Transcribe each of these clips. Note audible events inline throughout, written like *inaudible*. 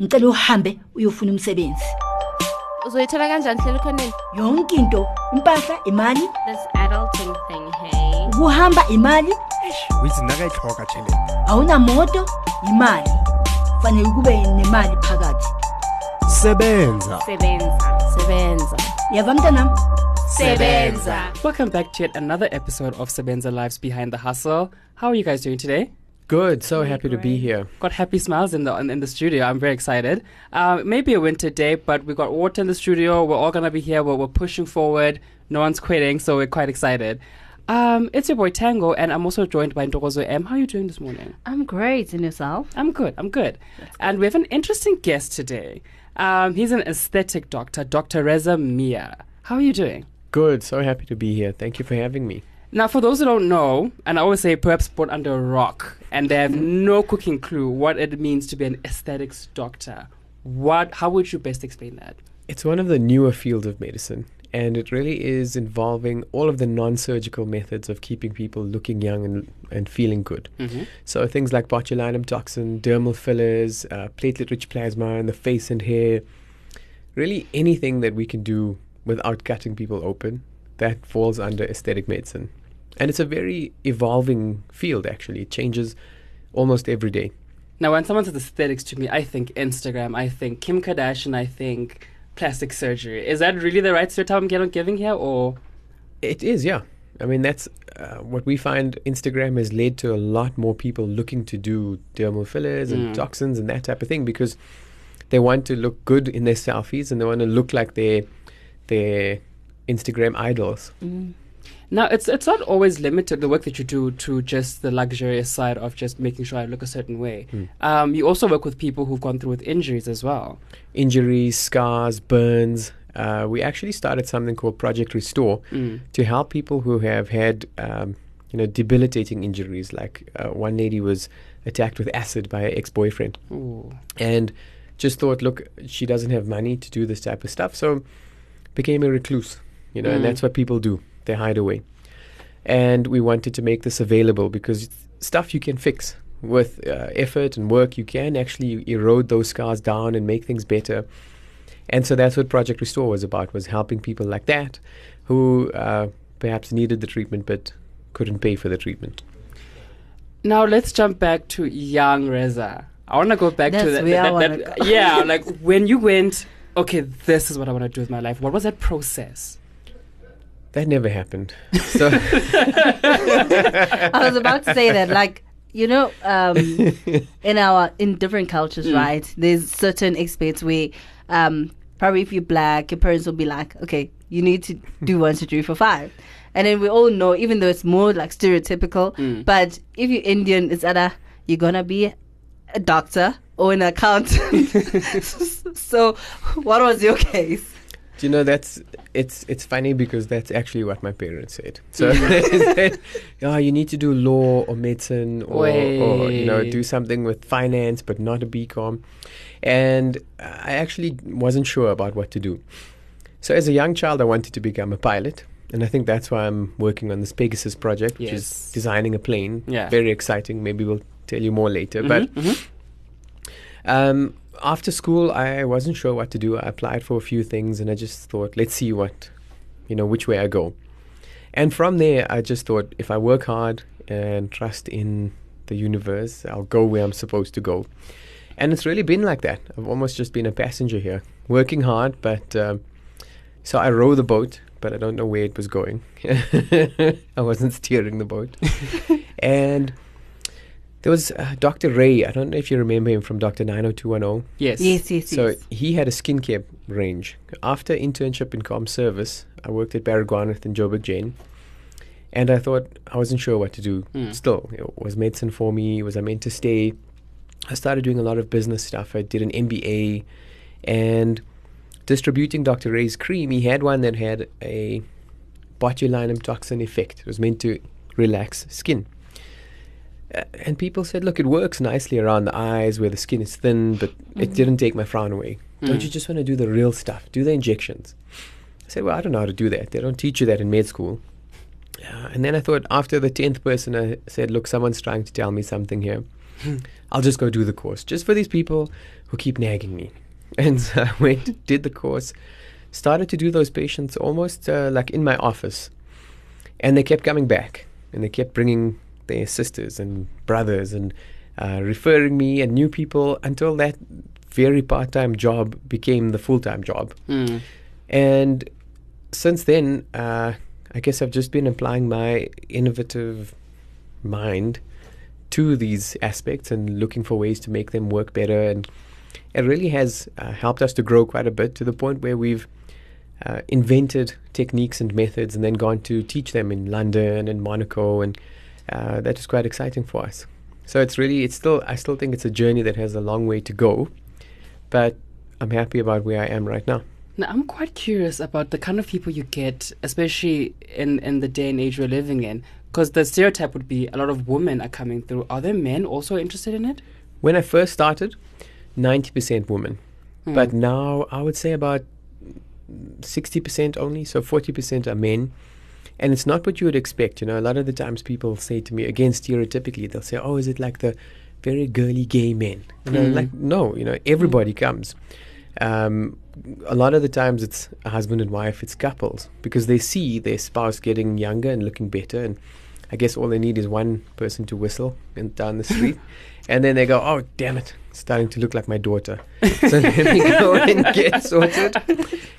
ngicela uhambe uyofuna umsebenzi. Uzoyithola kanjani hlela khoneni? Yonke into impahla imali. This adulting thing hey. Ukuhamba imali. Withi nakayitlhoga awunamoto imali. Fanele kube nemali phakathi. Sebenza. Sebenza. Sebenza. Yava mntanam? Sebenza. Welcome back to yet another episode of Sebenza Lives Behind the Hustle. How are you guys doing today? Good. So happy to be here. Got happy smiles in the in, in the studio. I'm very excited. Um, maybe a winter day, but we got water in the studio. We're all gonna be here. We're, we're pushing forward. No one's quitting, so we're quite excited. Um, it's your boy Tango, and I'm also joined by Ntokozo M. How are you doing this morning? i'm great and yourself I'm good. I'm good. And we have an interesting guest today. Um, he's an aesthetic doctor, Dr. Reza Mia. How are you doing? Good. So happy to be here. Thank you for having me. Now, for those who don't know, and I always say perhaps born under a rock, and they have no cooking clue what it means to be an aesthetics doctor, what? How would you best explain that? It's one of the newer fields of medicine, and it really is involving all of the non-surgical methods of keeping people looking young and, and feeling good. Mm-hmm. So things like botulinum toxin, dermal fillers, uh, platelet-rich plasma in the face and hair, really anything that we can do without cutting people open, that falls under aesthetic medicine. And it's a very evolving field, actually. It changes almost every day. Now, when someone says aesthetics to me, I think Instagram, I think Kim Kardashian, I think plastic surgery. Is that really the right stereotype I'm giving here, or? It is, yeah. I mean, that's uh, what we find. Instagram has led to a lot more people looking to do dermal fillers and Mm. toxins and that type of thing because they want to look good in their selfies and they want to look like their their Instagram idols. Now, it's it's not always limited the work that you do to just the luxurious side of just making sure I look a certain way. Um, you also work with people who've gone through with injuries as well. Injuries, scars, burns. Uh, we actually started something called Project Restore Mm. to help people who have had, um, you know, debilitating injuries. Like uh, one lady was attacked with acid by her ex-boyfriend. Ooh. and just thought, look, she doesn't have money to do this type of stuff, so became a recluse, you know, Mm. and that's what people do. They hide away. And we wanted to make this available because stuff you can fix with uh, effort and work. You can actually erode those scars down and make things better. And so that's what Project Restore was about, was helping people like that who uh, perhaps needed the treatment but couldn't pay for the treatment. Now let's jump back to young Reza. I want to go back to That's that. where I that- wanna that- go. yeah, like when you went, okay, this is what I want to do with my life. What was that process? That never happened. *laughs* So i was about to say that like you know um *laughs* in our in different cultures right there's certain experts where um probably if you're black your parents will be like okay you need to do *laughs* one two three four five. And then we all know even though it's more like stereotypical but if you're indian it's either you're gonna be a doctor or an accountant. So what was your case Do you know that's it's it's funny because that's actually what my parents said. So *laughs* they said, "Oh, you need to do law or medicine or, or you know do something with finance, but not a BCom." And I actually wasn't sure about what to do. So as a young child, I wanted to become a pilot, and I think that's why I'm working on this Pegasus project, which Yes. is designing a plane. Yeah. very exciting. Maybe we'll tell you more later, Mhm, but. mhm. Um, after school, I wasn't sure what to do. I applied for a few things, and I just thought, let's see what, you know, which way I go. And from there, I just thought, if I work hard and trust in the universe, I'll go where I'm supposed to go. And it's really been like that. I've almost just been a passenger here, working hard, but um, so I row the boat, but I don't know where it was going. *laughs* I wasn't steering the boat, *laughs* and. There was uh, Dr. Ray. I don't know if you remember him from Dr. 90210. Yes. yes yes So yes he had a skincare range. After internship in com service, I worked at Baragwanath and Joburg Gen. And I thought I wasn't sure what to do. Mm. Still, you know, was medicine for me? Was I meant to stay? I started doing a lot of business stuff. I did an MBA and distributing Dr. Ray's cream. He had one that had a botulinum toxin effect. It was meant to relax skin. Uh, and people said, look, it works nicely around the eyes where the skin is thin, but it didn't take my frown away. Don't Mm. you just want to do the real stuff? Do the injections. I said, well, I don't know how to do that. They don't teach you that in med school. Uh, and then I thought, after the 10th person, I said, look, someone's trying to tell me something here. I'll just go do the course just for these people who keep nagging me. *laughs* And so I went, did the course, started to do those patients almost uh, like in my office. And they kept coming back and they kept bringing their sisters and brothers and uh, referring me and new people until that very part time job became the full time job. Mm. And since then, uh, I guess I've just been applying my innovative mind to these aspects and looking for ways to make them work better. And it really has uh, helped us to grow quite a bit to the point where we've uh, invented techniques and methods and then gone to teach them in London and Monaco. And uh, that is quite exciting for us. So it's really, it's still, I still think it's a journey that has a long way to go. But I'm happy about where I am right now. Now, I'm quite curious about the kind of people you get, especially in, in the day and age we're living in, because the stereotype would be a lot of women are coming through. Are there men also interested in it? When I first started, 90% women. Hmm. But now I would say about 60% only, so 40% are men. And it's not what you would expect. You know, a lot of the times people say to me, again, stereotypically, they'll say, oh, is it like the very girly gay men? And I'm Mm. like, no, you know, everybody comes. Um, a lot of the times it's a husband and wife, it's couples, because they see their spouse getting younger and looking better. And I guess all they need is one person to whistle and down the street. *laughs* and then they go, oh, damn it, starting to look like my daughter. so then *laughs* they go and get *laughs* sorted.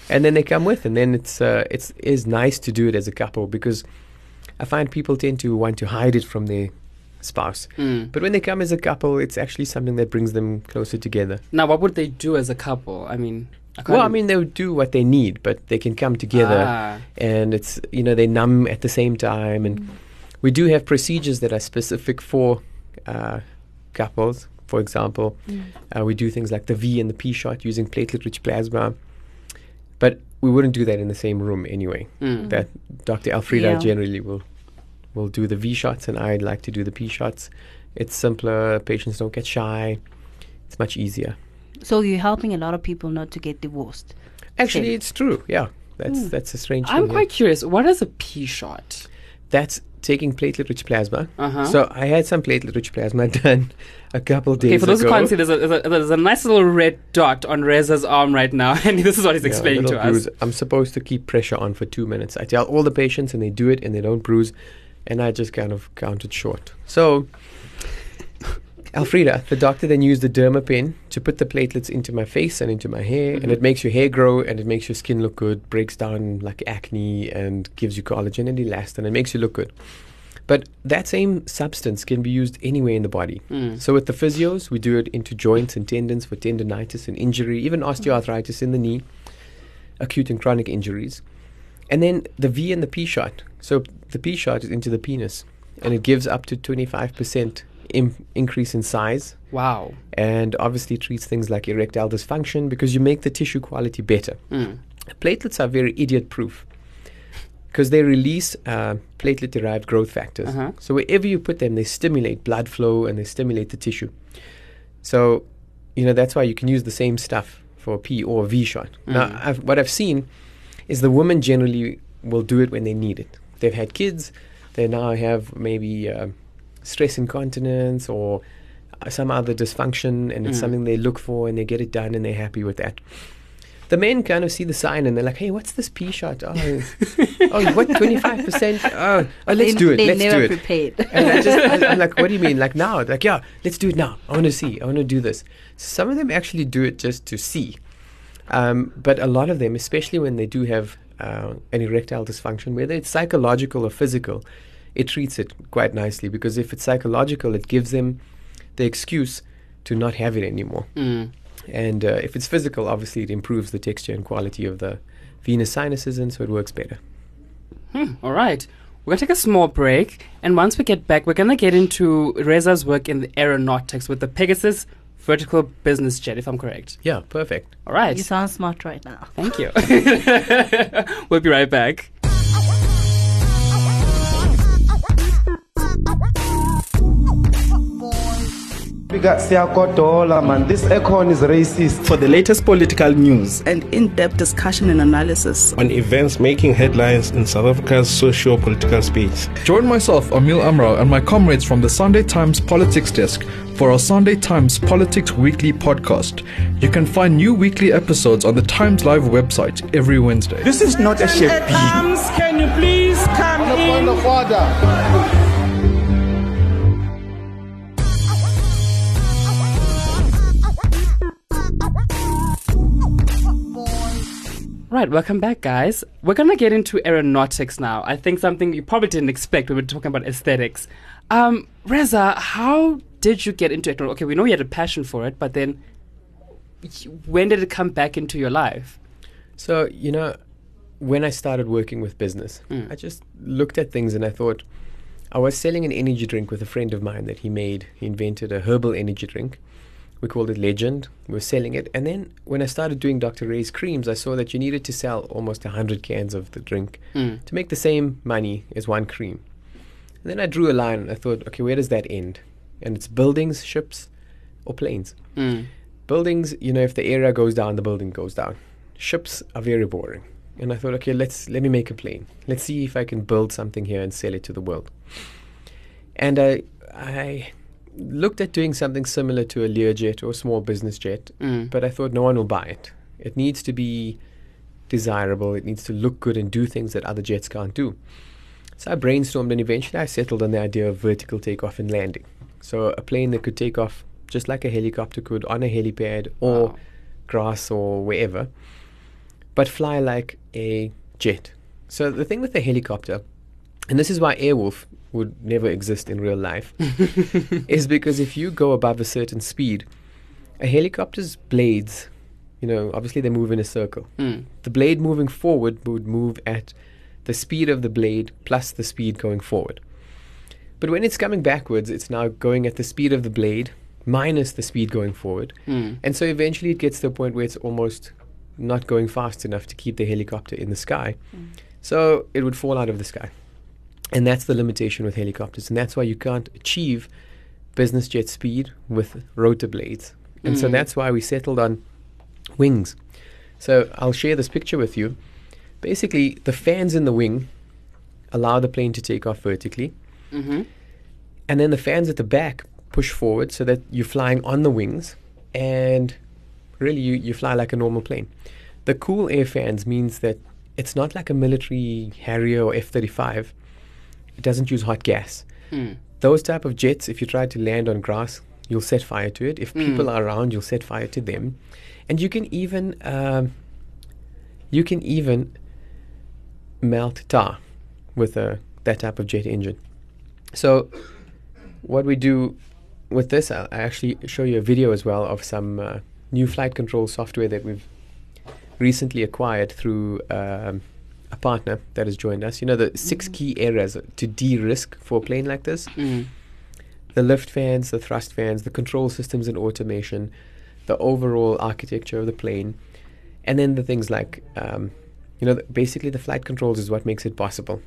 And then they come with. And then it's, uh, it's is nice to do it as a couple because I find people tend to want to hide it from their spouse. Mm. But when they come as a couple, it's actually something that brings them closer together. Now, what would they do as a couple? I mean, I Well, I mean, they would do what they need, but they can come together Ah. and it's, you know, they numb at the same time. And we do have procedures that are specific for uh, couples. For example, uh, we do things like the V and the P shot using platelet rich plasma. But we wouldn't do that in the same room anyway. Mm. That Dr. Alfreda Yeah. generally will will do the V shots, and I'd like to do the P shots. It's simpler. Patients don't get shy. It's much easier. So you're helping a lot of people not to get divorced. Actually, Okay. it's true. Yeah, that's that's a strange. I'm thing, yeah. quite curious. What is a P shot? That's taking platelet-rich plasma. Uh-huh. So I had some platelet-rich plasma *laughs* done a couple days ago. Okay, for those ago. who can't see, there's a, there's, a, there's a nice little red dot on Reza's arm right now, *laughs* and this is what he's Yeah, explaining to us. I'm supposed to keep pressure on for two minutes. I tell all the patients, and they do it, and they don't bruise, and I just kind of counted short. So, Alfreda, the doctor then used the derma pen to put the platelets into my face and into my hair, and it makes your hair grow, and it makes your skin look good, breaks down like acne, and gives you collagen and elastin, and it makes you look good. But that same substance can be used anywhere in the body. Mm. So with the physios, we do it into joints and tendons for tendonitis and injury, even osteoarthritis in the knee, acute and chronic injuries. And then the V and the P shot. So the P shot is into the penis, and it gives up to 25% Im- increase in size, Wow. and obviously treats things like erectile dysfunction because you make the tissue quality better. Mm. Platelets are very idiot proof because they release uh, platelet derived growth factors. Uh-huh. So wherever you put them, they stimulate blood flow and they stimulate the tissue. So, you know, that's why you can use the same stuff for a P or a V shot. Now, Mm. I've, what I've seen is the women generally will do it when they need it. They've had kids, they now have maybe uh, stress incontinence or uh, some other dysfunction, and it's Mm. something they look for and they get it done and they're happy with that. The men kind of see the sign and they're like, "Hey, what's this P shot? Oh, *laughs* oh, what twenty five percent? Oh, oh, let's They- do it. They're Let's never do it." prepared. And I just, *laughs* I, I'm like, what do you mean? Like now? Like, yeah, let's do it now. I want to see. I want to do this. Some of them actually do it just to see. Um, but a lot of them, especially when they do have uh, an erectile dysfunction, whether it's psychological or physical, it treats it quite nicely because if it's psychological, it gives them the excuse to not have it anymore. Mm. And uh, if it's physical, obviously it improves the texture and quality of the venous sinuses, and so it works better. Hmm, all right. We're going to take a small break. And once we get back, we're going to get into Reza's work in the aeronautics with the Pegasus vertical business jet, if I'm correct. Yeah, perfect. All right. You sound smart right now. Thank you. *laughs* *laughs* we'll be right back. Man. This aircon is racist. For the latest political news and in-depth discussion and analysis. on events making headlines in South Africa's socio-political space. Join myself, Amil Umraw, and my comrades from the Sunday Times Politics Desk for our Sunday Times Politics Weekly podcast. You can find new weekly episodes on the Times Live website every Wednesday. this is not a shape. Can you please come in? Right, welcome back, guys. We're gonna get into aeronautics now. I think something you probably didn't expect. When we were talking about aesthetics. Um, Reza, how did you get into it? Okay, we know you had a passion for it, but then when did it come back into your life? So, you know, when I started working with business, Mm. I just looked at things and I thought, I was selling an energy drink with a friend of mine that he made. He invented a herbal energy drink. We called it Legend. We were selling it. And then when I started doing Dr. Ray's creams, I saw that you needed to sell almost 100 cans of the drink Mm. to make the same money as one cream. And then I drew a line and I thought, okay, where does that end? And it's buildings, ships, or planes. Mm. Buildings, you know, if the area goes down, the building goes down. Ships are very boring. And I thought, okay, let's let me make a plane. Let's see if I can build something here and sell it to the world. And I I looked at doing something similar to a Learjet or a small business jet, Mm. but I thought no one will buy it. It needs to be desirable. It needs to look good and do things that other jets can't do. So I brainstormed and eventually I settled on the idea of vertical takeoff and landing. So a plane that could take off just like a helicopter could on a helipad or Wow. grass or wherever, but fly like a jet. So the thing with the helicopter, and this is why Airwolf would never exist in real life, *laughs* is because if you go above a certain speed, a helicopter's blades, you know, obviously they move in a circle. Mm. The blade moving forward would move at the speed of the blade plus the speed going forward. But when it's coming backwards, it's now going at the speed of the blade minus the speed going forward. Mm. And so eventually it gets to a point where it's almost not going fast enough to keep the helicopter in the sky. So it would fall out of the sky. And that's the limitation with helicopters. And that's why you can't achieve business jet speed with rotor blades. And so Mm. that's why we settled on wings. So I'll share this picture with you. Basically, the fans in the wing allow the plane to take off vertically. Mm-hmm. And then the fans at the back push forward so that you're flying on the wings and really you, you fly like a normal plane. The cool air fans means that it's not like a military Harrier or F 35. It doesn't use hot gas. Mm. Those type of jets, if you try to land on grass, you'll set fire to it. If people Mm. are around, you'll set fire to them. And you can even um, you can even melt tar with a that type of jet engine. So what we do with this, I'll actually show you a video as well of some uh, new flight control software that we've recently acquired through um, a partner that has joined us. You know the six key areas to de-risk for a plane like this: Mm. the lift fans, the thrust fans, the control systems and automation, the overall architecture of the plane, and then the things like, um, you know, th- basically the flight controls is what makes it possible.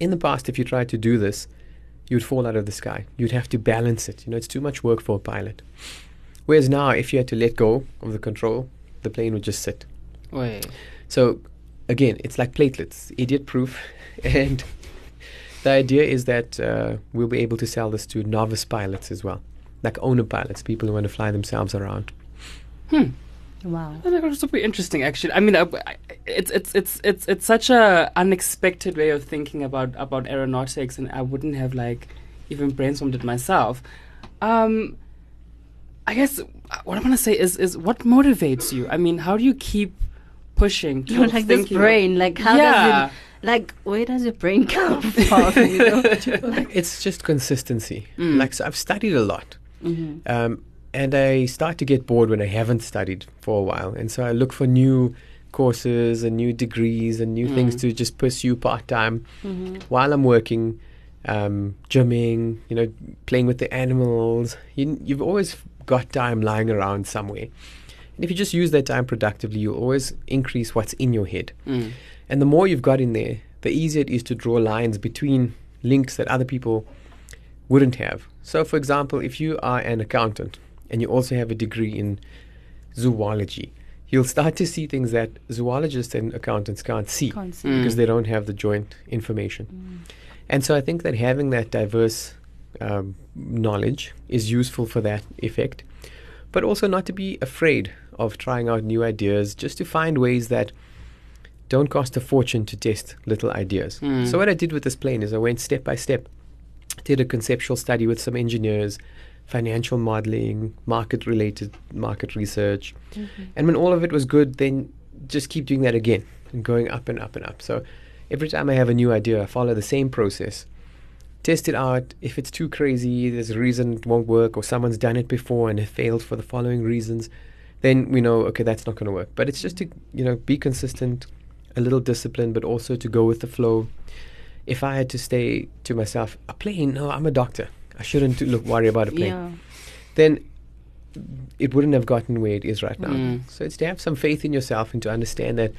In the past, if you tried to do this, you'd fall out of the sky. You'd have to balance it. You know, it's too much work for a pilot. Whereas now, if you had to let go of the control, the plane would just sit. Wait. So, again, it's like platelets, idiot proof. *laughs* and the idea is that uh, we'll be able to sell this to novice pilots as well, like owner pilots, people who want to fly themselves around. Hmm. Wow. I think it's super interesting, actually. I mean, uh, it's it's it's it's it's such a unexpected way of thinking about about aeronautics, and I wouldn't have like even brainstormed it myself. Um, I guess uh, what I want to say is is what motivates you. I mean, how do you keep pushing? You're *laughs* keep like this brain. Like how yeah. does it? Like where does your brain *laughs* come from? You know? *laughs* It's just consistency. Mm. Like, so I've studied a lot. Mhm. Um, and I start to get bored when I haven't studied for a while. And so I look for new courses and new degrees and new things Mm. to just pursue part time Mhm. while I'm working, um, gymming, you know, playing with the animals. You, you've always got time lying around somewhere. And if you just use that time productively, you'll always increase what's in your head. Mm. And the more you've got in there, the easier it is to draw lines between links that other people wouldn't have. So, for example, if you are an accountant and you also have a degree in zoology, you'll start to see things that zoologists and accountants can't see, Can't see. because Mm. they don't have the joint information. And so I think that having that diverse um, knowledge is useful for that effect, but also not to be afraid of trying out new ideas, just to find ways that don't cost a fortune to test little ideas. Mm. So what I did with this plane is I went step by step, did a conceptual study with some engineers, financial modeling, market related market research. And when all of it was good, then just keep doing that again and going up and up and up. So every time I have a new idea, I follow the same process. Test it out. If it's too crazy, there's a reason it won't work, or someone's done it before and it failed for the following reasons, then we know, okay, that's not going to work. But it's just to, you know, be consistent, a little disciplined, but also to go with the flow. If I had to stay to myself, a plane, no, I'm a doctor. I shouldn't look worry about a plane. Yeah. Then it wouldn't have gotten where it is right now. Mm. So it's to have some faith in yourself and to understand that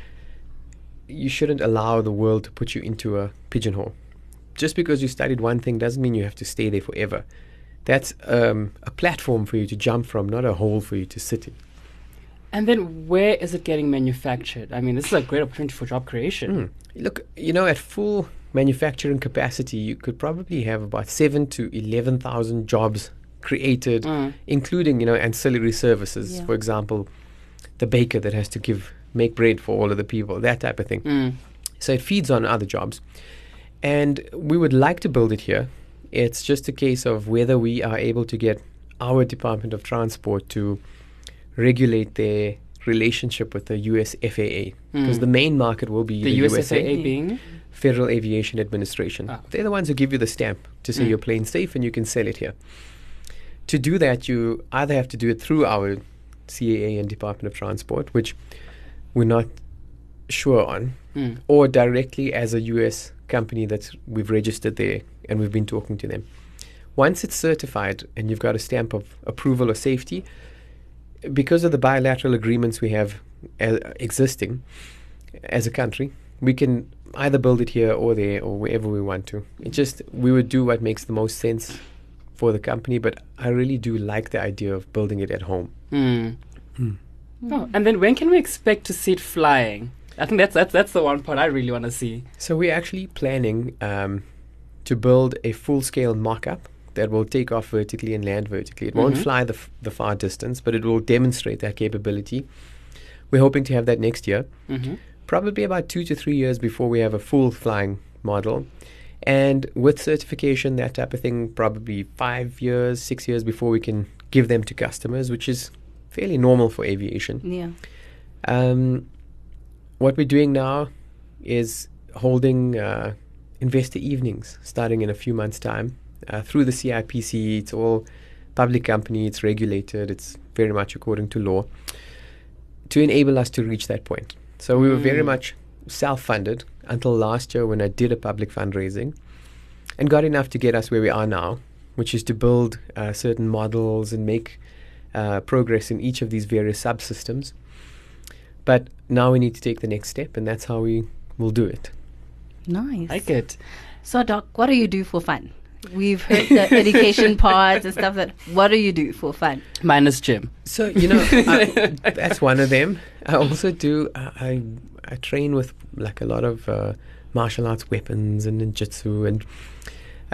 you shouldn't allow the world to put you into a pigeonhole. Just because you studied one thing doesn't mean you have to stay there forever. That's um, a platform for you to jump from, not a hole for you to sit in. And then where is it getting manufactured? I mean, this is a great opportunity for job creation. Mm. Look, you know, at full manufacturing capacity, you could probably have about seven to eleven thousand jobs created, Mm. including you know ancillary services. Yeah. For example, the baker that has to give make bread for all of the people, that type of thing. Mm. So it feeds on other jobs, and we would like to build it here. It's just a case of whether we are able to get our Department of Transport to regulate their relationship with the US FAA because Mm. the main market will be The, the, USFAA USA. being Federal Aviation Administration. Ah. They're the ones who give you the stamp to say Mm. your plane's safe and you can sell it here. To do that, you either have to do it through our CAA and Department of Transport, which we're not sure on, Mm. or directly as a US company that we've registered there and we've been talking to them. Once it's certified and you've got a stamp of approval or safety, because of the bilateral agreements we have uh, existing as a country, we can either build it here or there or wherever we want to. It just we would do what makes the most sense for the company, but I really do like the idea of building it at home. Mm. Oh, and then when can we expect to see it flying? I think that's that's that's the one part I really want to see. So we're actually planning um, to build a full-scale mock-up that will take off vertically and land vertically. It won't Mhm. fly the, f- the far distance, but it will demonstrate that capability. We're hoping to have that next year, Mm-hmm. probably about two to three years before we have a full flying model. And with certification, that type of thing, probably five years, six years before we can give them to customers, which is fairly normal for aviation. Yeah. Um, what we're doing now is holding uh, investor evenings starting in a few months' time uh, through the CIPC. It's all public company, it's regulated, it's very much according to law to enable us to reach that point. So we were very Mm. much self funded until last year when I did a public fundraising and got enough to get us where we are now, which is to build uh, certain models and make uh, progress in each of these various subsystems. But now we need to take the next step, and that's how we will do it. Nice. Like it. So, Doc, what do you do for fun? We've heard the *laughs* education parts and stuff. That what do you do for fun? Minus gym. So you know, *laughs* I, that's one of them. I also do. I I, I train with like a lot of uh, martial arts weapons and ninjutsu, and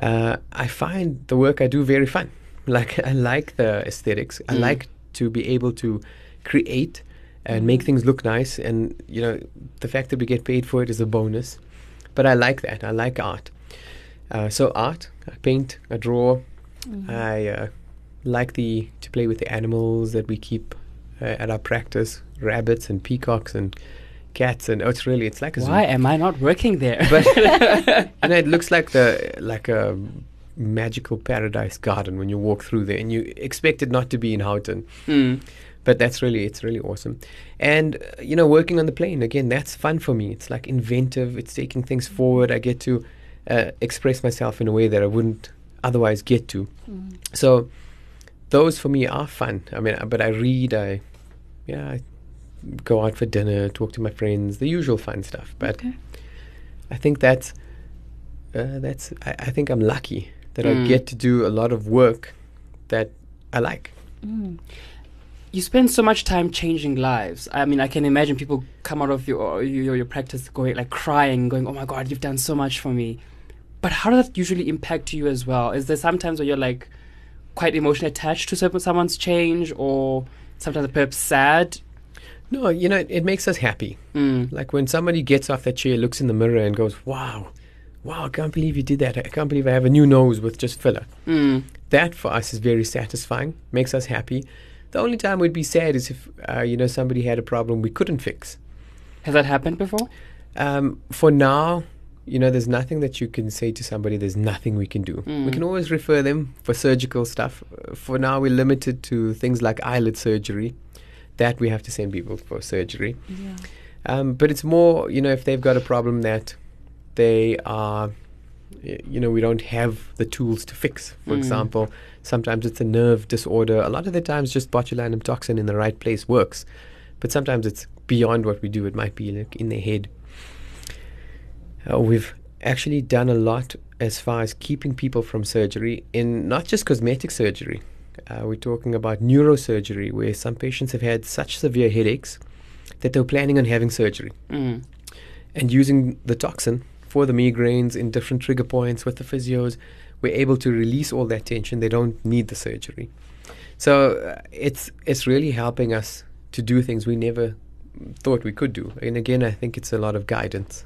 uh, I find the work I do very fun. Like I like the aesthetics. I Mm. like to be able to create and make things look nice. And you know, the fact that we get paid for it is a bonus. But I like that. I like art. Uh, so art, I paint, I draw. I uh, like the to play with the animals that we keep uh, at our practice, rabbits and peacocks and cats, and oh, it's really it's like a zoo. Why am I not working there? But *laughs* you know, it looks like the like a magical paradise garden when you walk through there, and you expect it not to be in Houghton. Mm. But that's really it's really awesome, and uh, you know, working on the plane again, that's fun for me. It's like inventive. It's taking things forward. I get to uh, express myself in a way that I wouldn't otherwise get to. So those for me are fun. I mean, but I read. I yeah, I go out for dinner, talk to my friends, the usual fun stuff. But Okay. I think that's uh, that's. I, I think I'm lucky that Mm. I get to do a lot of work that I like. You spend so much time changing lives. I mean, I can imagine people come out of your your, your practice going like crying, going, "Oh my God, you've done so much for me." But how does that usually impact you as well? Is there sometimes where you're like quite emotionally attached to some- someone's change, or sometimes perhaps sad? No, you know, it, it makes us happy. Mm. Like when somebody gets off that chair, looks in the mirror, and goes, "Wow, wow, I can't believe you did that. I can't believe I have a new nose with just filler." Mm. That for us is very satisfying. Makes us happy. The only time we'd be sad is if uh, you know somebody had a problem we couldn't fix. Has that happened before? Um, for now, you know, there's nothing that you can say to somebody. There's nothing we can do. Mm. We can always refer them for surgical stuff. For now, we're limited to things like eyelid surgery. That we have to send people for surgery. Yeah. Um, but it's more, you know, if they've got a problem that they are, you know, we don't have the tools to fix. For Mm. example, sometimes it's a nerve disorder. A lot of the times, just botulinum toxin in the right place works. But sometimes it's beyond what we do. It might be like in their head. Uh, we've actually done a lot as far as keeping people from surgery in not just cosmetic surgery. Uh, we're talking about neurosurgery, where some patients have had such severe headaches that they're planning on having surgery Mm. and using the toxin for the migraines in different trigger points with the physios, we're able to release all that tension. They don't need the surgery. So uh, it's it's really helping us to do things we never thought we could do. And again, I think it's a lot of guidance.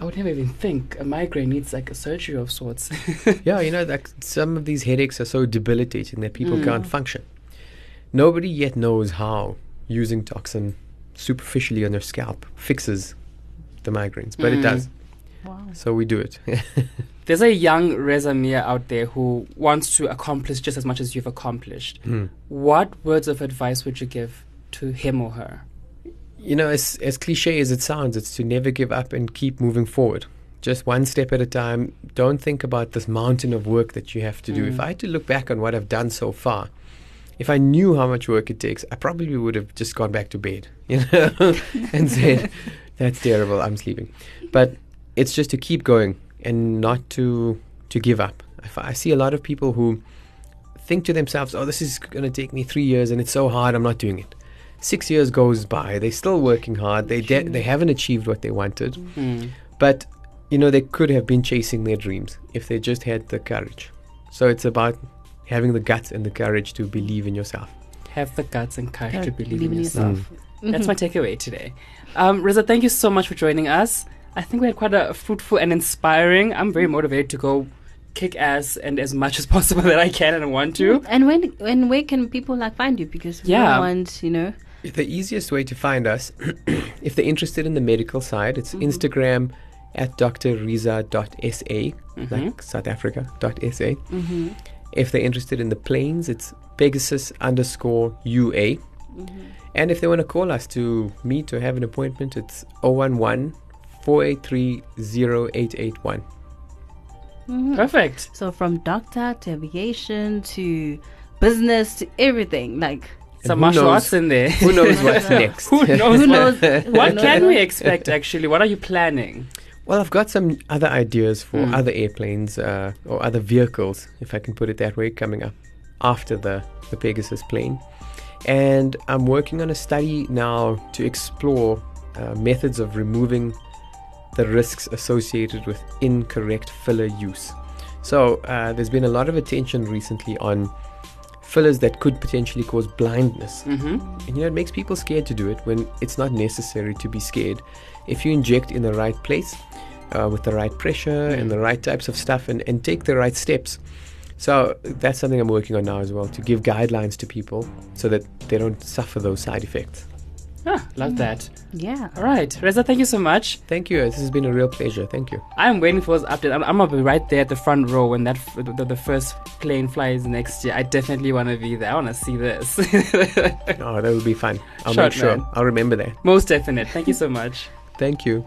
I would never even think a migraine needs like a surgery of sorts. *laughs* yeah, you know, like some of these headaches are so debilitating that people Mm. can't function. Nobody yet knows how using toxin superficially on their scalp fixes the migraines, but it Mm. does. Wow. So we do it. *laughs* There's a young Reza Mia out there who wants to accomplish just as much as you've accomplished. Mm. What words of advice would you give to him or her? You know, as as cliche as it sounds, it's to never give up and keep moving forward. Just one step at a time. Don't think about this mountain of work that you have to do. If Mm. I had to look back on what I've done so far, if I knew how much work it takes, I probably would have just gone back to bed, *laughs* you know, *laughs* and said, "That's terrible. I'm sleeping." But it's just to keep going and not to to give up. I, I see a lot of people who think to themselves, "Oh, this is going to take me three years, and it's so hard. I'm not doing it." Six years goes by. They're still working hard. They de- they haven't achieved what they wanted, Mm. but you know they could have been chasing their dreams if they just had the courage. So it's about having the guts and the courage to believe in yourself. Have the guts and courage to believe, believe in in yourself. yourself. That's Mhm. my takeaway today. Um, Reza, thank you so much for joining us. I think we had quite a fruitful and inspiring. I'm very motivated to go kick ass and as much as possible *laughs* that I can and want to. And when when where can people like find you? Because we Yeah. want you know. The easiest way to find us, *clears throat* if they're interested in the medical side, it's Instagram at drriza.sa, like South Africa.sa. Mhm. If they're interested in the planes, it's Pegasus underscore UA. And if they want to call us to meet or have an appointment, it's 011 483 0881. Mhm. Perfect. So from doctor to aviation to business to everything, like Some who martial knows- arts in there. Who knows what's *laughs* next? Who knows? Who what, knows- what can we expect actually? What are you planning? Well, I've got some other ideas for Mm. other airplanes uh, or other vehicles, if I can put it that way, coming up after the, the Pegasus plane. And I'm working on a study now to explore uh, methods of removing the risks associated with incorrect filler use. So, uh, there's been a lot of attention recently on fillers that could potentially cause blindness. Mm-hmm. And you know, it makes people scared to do it when it's not necessary to be scared. If you inject in the right place, uh, with the right pressure and the right types of stuff, and, and take the right steps. So that's something I'm working on now as well to give guidelines to people so that they don't suffer those side effects. Ah, love that. yeah. All right, Reza, thank you so much. Thank you. This has been a real pleasure. Thank you. I'm waiting for this update. I'm, I'm gonna be right there at the front row when that f- the, the first plane flies next year. I definitely want to be there. I want to see this. *laughs* Oh, that would be fun. I'll Short make sure. man. I'll remember that. Most definite. Thank you so much. Thank you.